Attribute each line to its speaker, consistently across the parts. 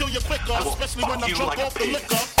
Speaker 1: kill you quicker, especially when I'm drunk like off the liquor.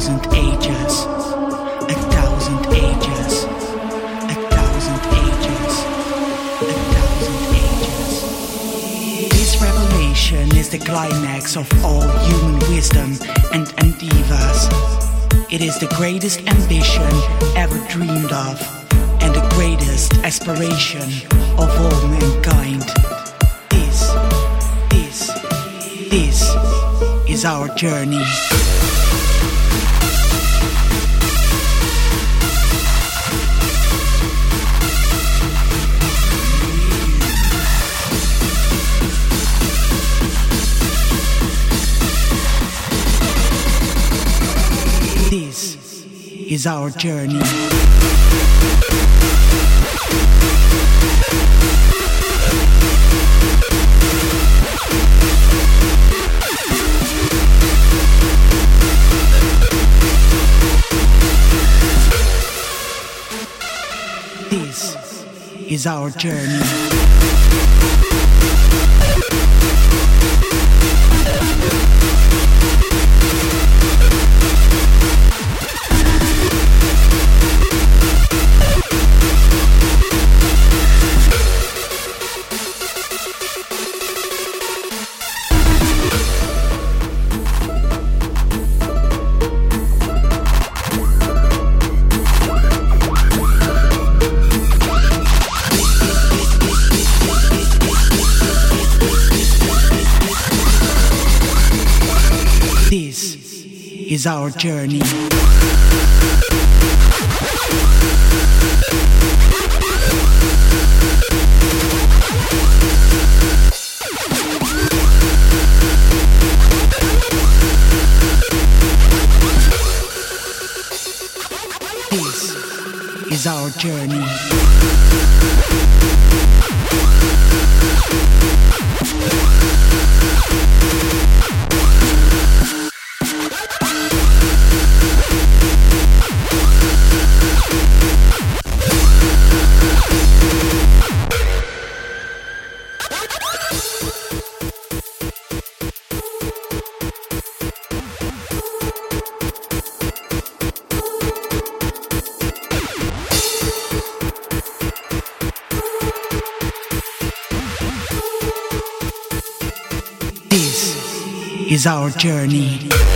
Speaker 1: thousand ages. A thousand ages. A thousand ages. A thousand ages. This revelation is the climax of all human wisdom and endeavors. It is the greatest ambition ever dreamed of and the greatest aspiration of all mankind. This is our journey. is our journey. This is our journey. is our journey. This is our journey.
Speaker 2: is
Speaker 3: our journey.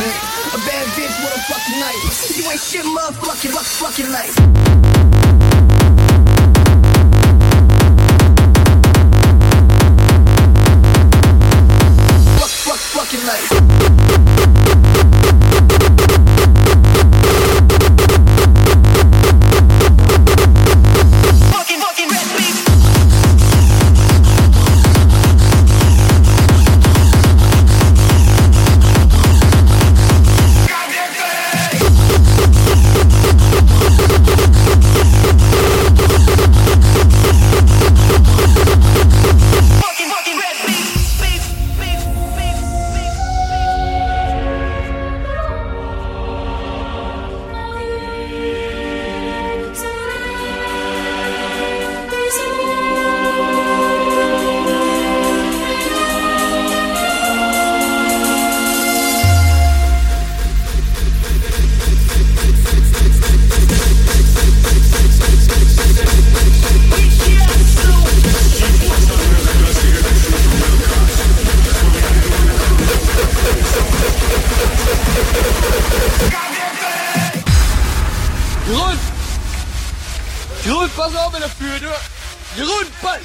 Speaker 3: A bad bitch with a fucking knife. You ain't shit, motherfucking, fuck, fucking life.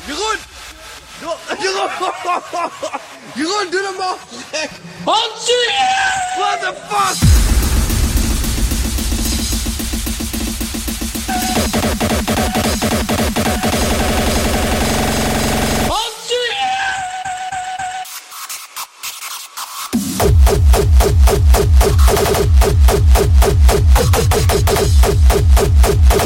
Speaker 4: Jeroen! Jeroen! Jeroen, doe normaal! Hansie! What the fuck?
Speaker 5: Thank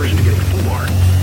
Speaker 5: Bridge to bar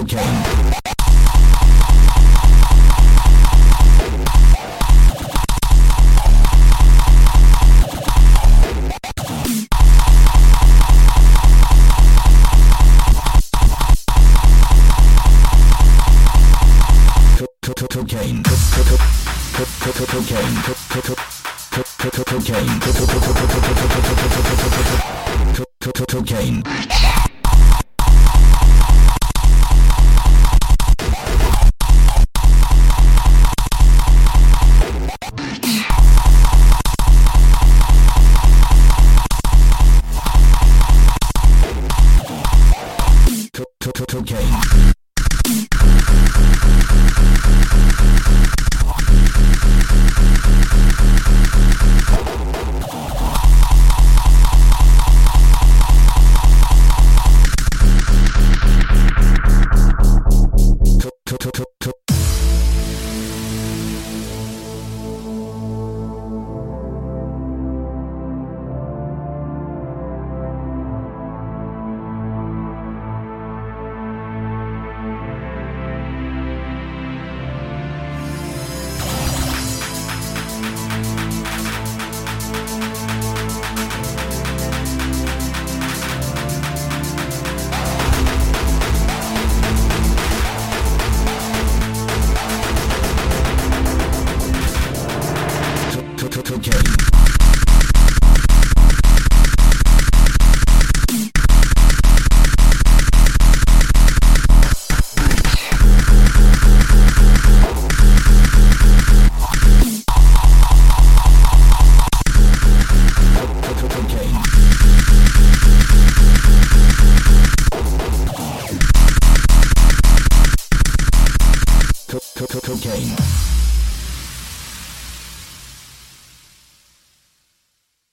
Speaker 5: cocaine.